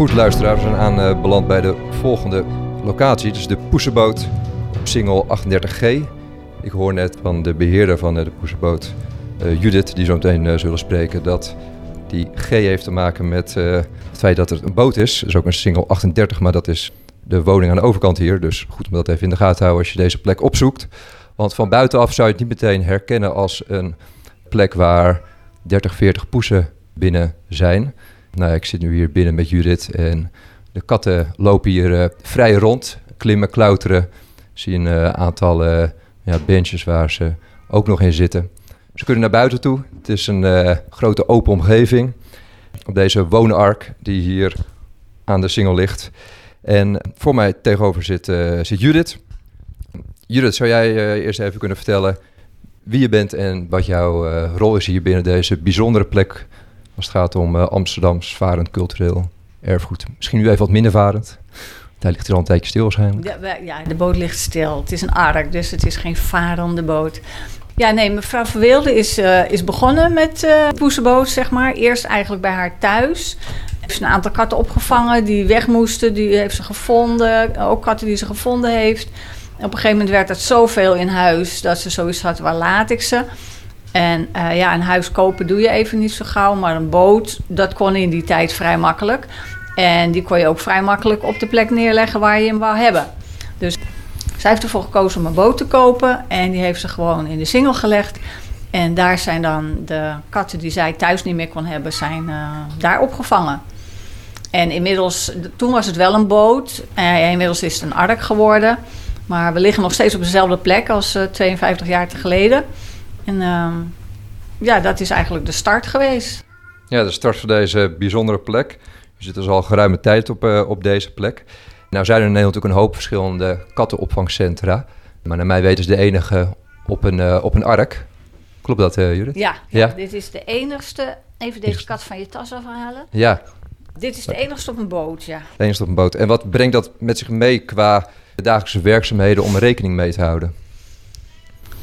Goed luisteraars, we zijn aanbeland bij de volgende locatie. Dus de Poesenboot op Singel 38G. Ik hoor net van de beheerder van de Poesenboot, uh, Judith, die zo meteen zullen spreken, dat die G heeft te maken met het feit dat het een boot is. Dat is ook een Singel 38, maar dat is de woning aan de overkant hier. Dus goed om dat even in de gaten te houden als je deze plek opzoekt. Want van buitenaf zou je het niet meteen herkennen als een plek waar 30, 40 poesen binnen zijn. Nou, ik zit nu hier binnen met Judith en de katten lopen hier uh, vrij rond, klimmen, klauteren. Zie een uh, aantal uh, ja, benches waar ze ook nog in zitten. Ze kunnen naar buiten toe. Het is een grote open omgeving op deze woonark die hier aan de singel ligt. En voor mij tegenover zit, zit Judith. Judith, zou jij eerst even kunnen vertellen wie je bent en wat jouw rol is hier binnen deze bijzondere plek als het gaat om uh, Amsterdams varend cultureel erfgoed. Misschien nu even wat minder varend. Hij ligt hier al een tijdje stil waarschijnlijk. Ja, ja, de boot ligt stil. Het is een ark, dus het is geen varende boot. Ja, nee, mevrouw Verweelde is, uh, is begonnen met uh, poesenboot, zeg maar. Eerst eigenlijk bij haar thuis. Heeft een aantal katten opgevangen die weg moesten. Die heeft ze gevonden. Ook katten die ze gevonden heeft. Op een gegeven moment werd het zoveel in huis dat ze zoiets had, waar laat ik ze? En uh, ja, een huis kopen doe je even niet zo gauw, maar een boot, dat kon in die tijd vrij makkelijk. En die kon je ook vrij makkelijk op de plek neerleggen waar je hem wou hebben. Dus zij heeft ervoor gekozen om een boot te kopen en die heeft ze gewoon in de singel gelegd. En daar zijn dan de katten die zij thuis niet meer kon hebben, zijn uh, daar opgevangen. En inmiddels, toen was het wel een boot. Uh, inmiddels is het een ark geworden. Maar we liggen nog steeds op dezelfde plek als 52 jaar geleden. En uh, ja, dat is eigenlijk de start geweest. Ja, de start van deze bijzondere plek. Je zit dus al geruime tijd op, uh, op deze plek. Nou zijn er in Nederland natuurlijk een hoop verschillende kattenopvangcentra. Maar naar mij weten is de enige op een, uh, op een ark. Klopt dat, uh, Judith? Ja, ja, dit is de enigste. Even deze kat van je tas afhalen. Ja. Dit is de enigste op een boot, ja. De enigste op een boot. En wat brengt dat met zich mee qua dagelijkse werkzaamheden om rekening mee te houden?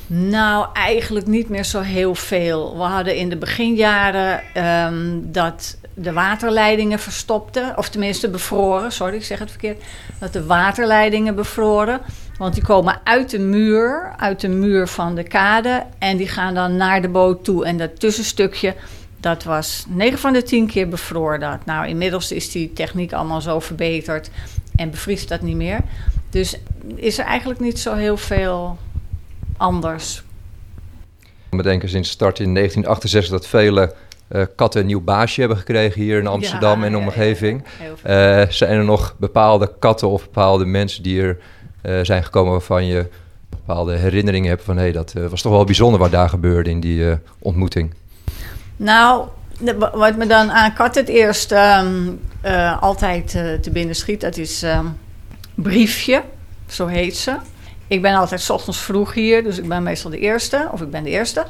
Nou, eigenlijk niet meer zo heel veel. We hadden in de beginjaren um, dat de waterleidingen verstopten, of tenminste bevroren, sorry, ik zeg het verkeerd, dat de waterleidingen bevroren. Want die komen uit de muur, uit de muur van de kade en die gaan dan naar de boot toe. En dat tussenstukje, dat was 9 van de 10 keer bevroren dat. Nou, inmiddels is die techniek allemaal zo verbeterd en bevriest dat niet meer. Dus is er eigenlijk niet zo heel veel anders. We denken sinds start in 1968 dat vele uh, katten een nieuw baasje hebben gekregen hier in Amsterdam ja, en omgeving. Ja, uh, zijn er nog bepaalde katten of bepaalde mensen die er uh, zijn gekomen waarvan je bepaalde herinneringen hebt van hé, hey, dat was toch wel bijzonder wat daar gebeurde in die ontmoeting? Nou, wat me dan aan katten het eerst um, altijd te binnen schiet, dat is um, Briefje, zo heet ze. Ik ben altijd s ochtends vroeg hier, dus ik ben meestal de eerste, of ik ben de eerste.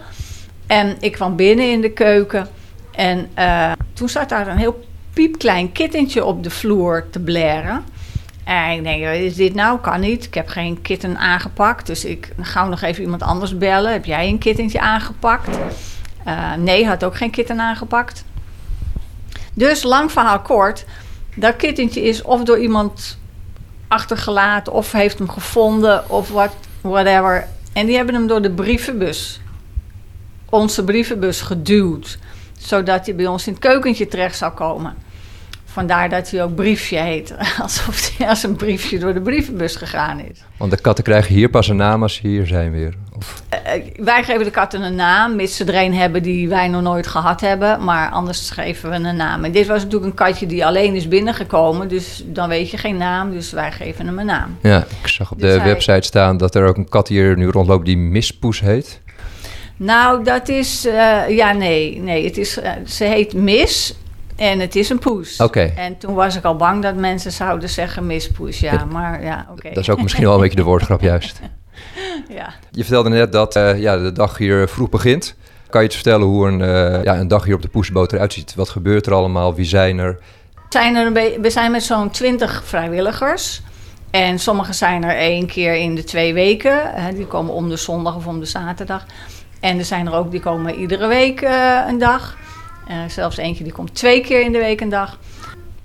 En ik kwam binnen in de keuken en uh, toen zat daar een heel piepklein kittentje op de vloer te blaren. En ik denk, is dit nou? Kan niet. Ik heb geen kitten aangepakt. Dus ik ga nog even iemand anders bellen. Heb jij een kittentje aangepakt? Uh, nee, had ook geen kitten aangepakt. Dus lang verhaal kort. Dat kittentje is of door iemand achtergelaten of heeft hem gevonden of wat, whatever. En die hebben hem door de brievenbus, onze brievenbus, geduwd. Zodat hij bij ons in het keukentje terecht zou komen. Vandaar dat hij ook briefje heet. Alsof hij als een briefje door de brievenbus gegaan is. Want de katten krijgen hier pas een naam als ze hier zijn weer? Of? Uh, wij geven de katten een naam, mits ze er een hebben die wij nog nooit gehad hebben. Maar anders geven we een naam. En dit was natuurlijk een katje die alleen is binnengekomen. Dus dan weet je geen naam, dus wij geven hem een naam. Ja, ik zag op dus de hij... website staan dat er ook een kat hier nu rondloopt die Mispoes heet. Nou, dat is... Uh, ja, nee. nee het is, uh, ze heet Mis en het is een poes. Oké. Okay. En toen was ik al bang dat mensen zouden zeggen mispoes. Ja, maar ja, oké. Okay. Dat is ook misschien wel een beetje de woordgrap juist. Ja. Je vertelde net dat uh, ja, de dag hier vroeg begint. Kan je iets vertellen hoe een, uh, ja, een dag hier op de poesboot eruit ziet? Wat gebeurt er allemaal? Wie zijn er? Zijn er een we zijn met zo'n twintig vrijwilligers. En sommigen zijn er één keer in de twee weken. Hè, die komen om de zondag of om de zaterdag. En er zijn er ook die komen iedere week uh, een dag. Uh, zelfs eentje die komt twee keer in de week een dag.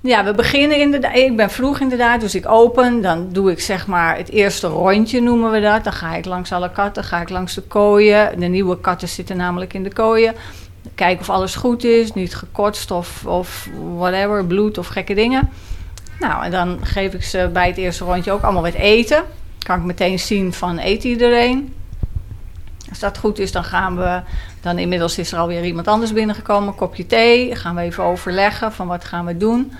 Ja, we beginnen inderdaad. Ik ben vroeg inderdaad, dus ik open. Dan doe ik zeg maar het eerste rondje, noemen we dat. Dan ga ik langs alle katten, ga ik langs de kooien. De nieuwe katten zitten namelijk in de kooien. Kijken of alles goed is, niet gekotst of, of whatever, bloed of gekke dingen. Nou, en dan geef ik ze bij het eerste rondje ook allemaal wat eten. Kan ik meteen zien van eet iedereen. Als dat goed is, dan gaan we. Dan inmiddels is er alweer iemand anders binnengekomen. Kopje thee. Gaan we even overleggen van wat gaan we doen.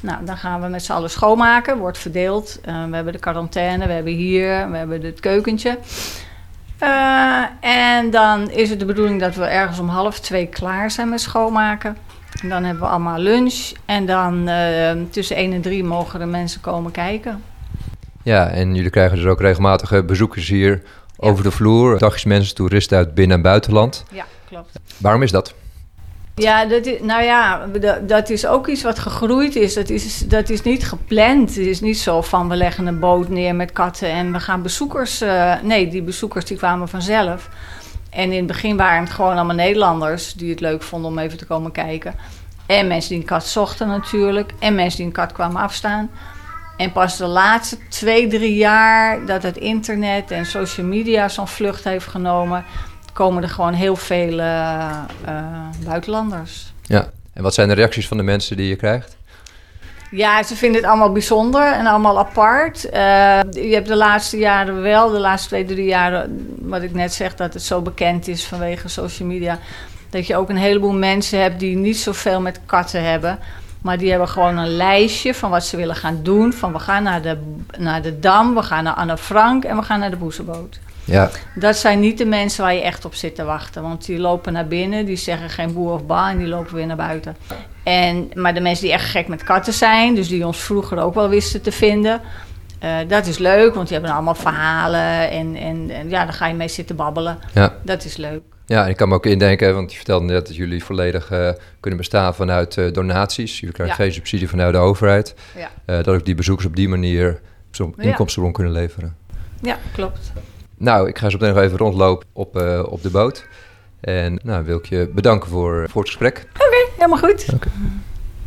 Nou, dan gaan we met z'n allen schoonmaken. Wordt verdeeld. Uh, we hebben de quarantaine. We hebben hier. We hebben het keukentje. Uh, en dan is het de bedoeling dat we ergens om half twee klaar zijn met schoonmaken. En dan hebben we allemaal lunch. En dan uh, tussen 1 en 3 mogen de mensen komen kijken. Ja, en jullie krijgen dus ook regelmatige bezoekers hier over de vloer. Dagjes mensen, toeristen uit binnen- en buitenland. Ja, klopt. Waarom is dat? Ja, dat is, nou ja, dat is ook iets wat gegroeid is. Dat, is. dat is niet gepland. Het is niet zo van we leggen een boot neer met katten en we gaan bezoekers. Uh, nee, die bezoekers die kwamen vanzelf. En in het begin waren het gewoon allemaal Nederlanders die het leuk vonden om even te komen kijken. En mensen die een kat zochten natuurlijk. En mensen die een kat kwamen afstaan. En pas de laatste twee, drie jaar dat het internet en social media zo'n vlucht heeft genomen, komen er gewoon heel veel uh, buitenlanders. Ja, en wat zijn de reacties van de mensen die je krijgt? Ja, ze vinden het allemaal bijzonder en allemaal apart. Uh, je hebt de laatste jaren wel, de laatste twee, drie jaren, wat ik net zeg, dat het zo bekend is vanwege social media. Dat je ook een heleboel mensen hebt die niet zoveel met katten hebben. Maar die hebben gewoon een lijstje van wat ze willen gaan doen. Van we gaan naar de, naar de Dam, we gaan naar Anne Frank en we gaan naar de Boezeboot. Ja. Dat zijn niet de mensen waar je echt op zit te wachten. Want die lopen naar binnen, die zeggen geen boer of ba en die lopen weer naar buiten. En, maar de mensen die echt gek met katten zijn, dus die ons vroeger ook wel wisten te vinden... Uh, dat is leuk, want die hebben allemaal verhalen en, en, en, ja, daar ga je mee zitten babbelen. Ja. Dat is leuk. Ja, ik kan me ook indenken, want je vertelde net dat jullie volledig uh, kunnen bestaan vanuit uh, donaties. Jullie krijgen ja. geen subsidie vanuit de overheid. Ja. Uh, dat ook die bezoekers op die manier zo'n ja. inkomstenbron kunnen leveren. Ja, klopt. Nou, ik ga zo meteen nog even rondlopen op, op de boot. En nou, wil ik je bedanken voor, voor het gesprek. Oké, okay, helemaal goed. Okay.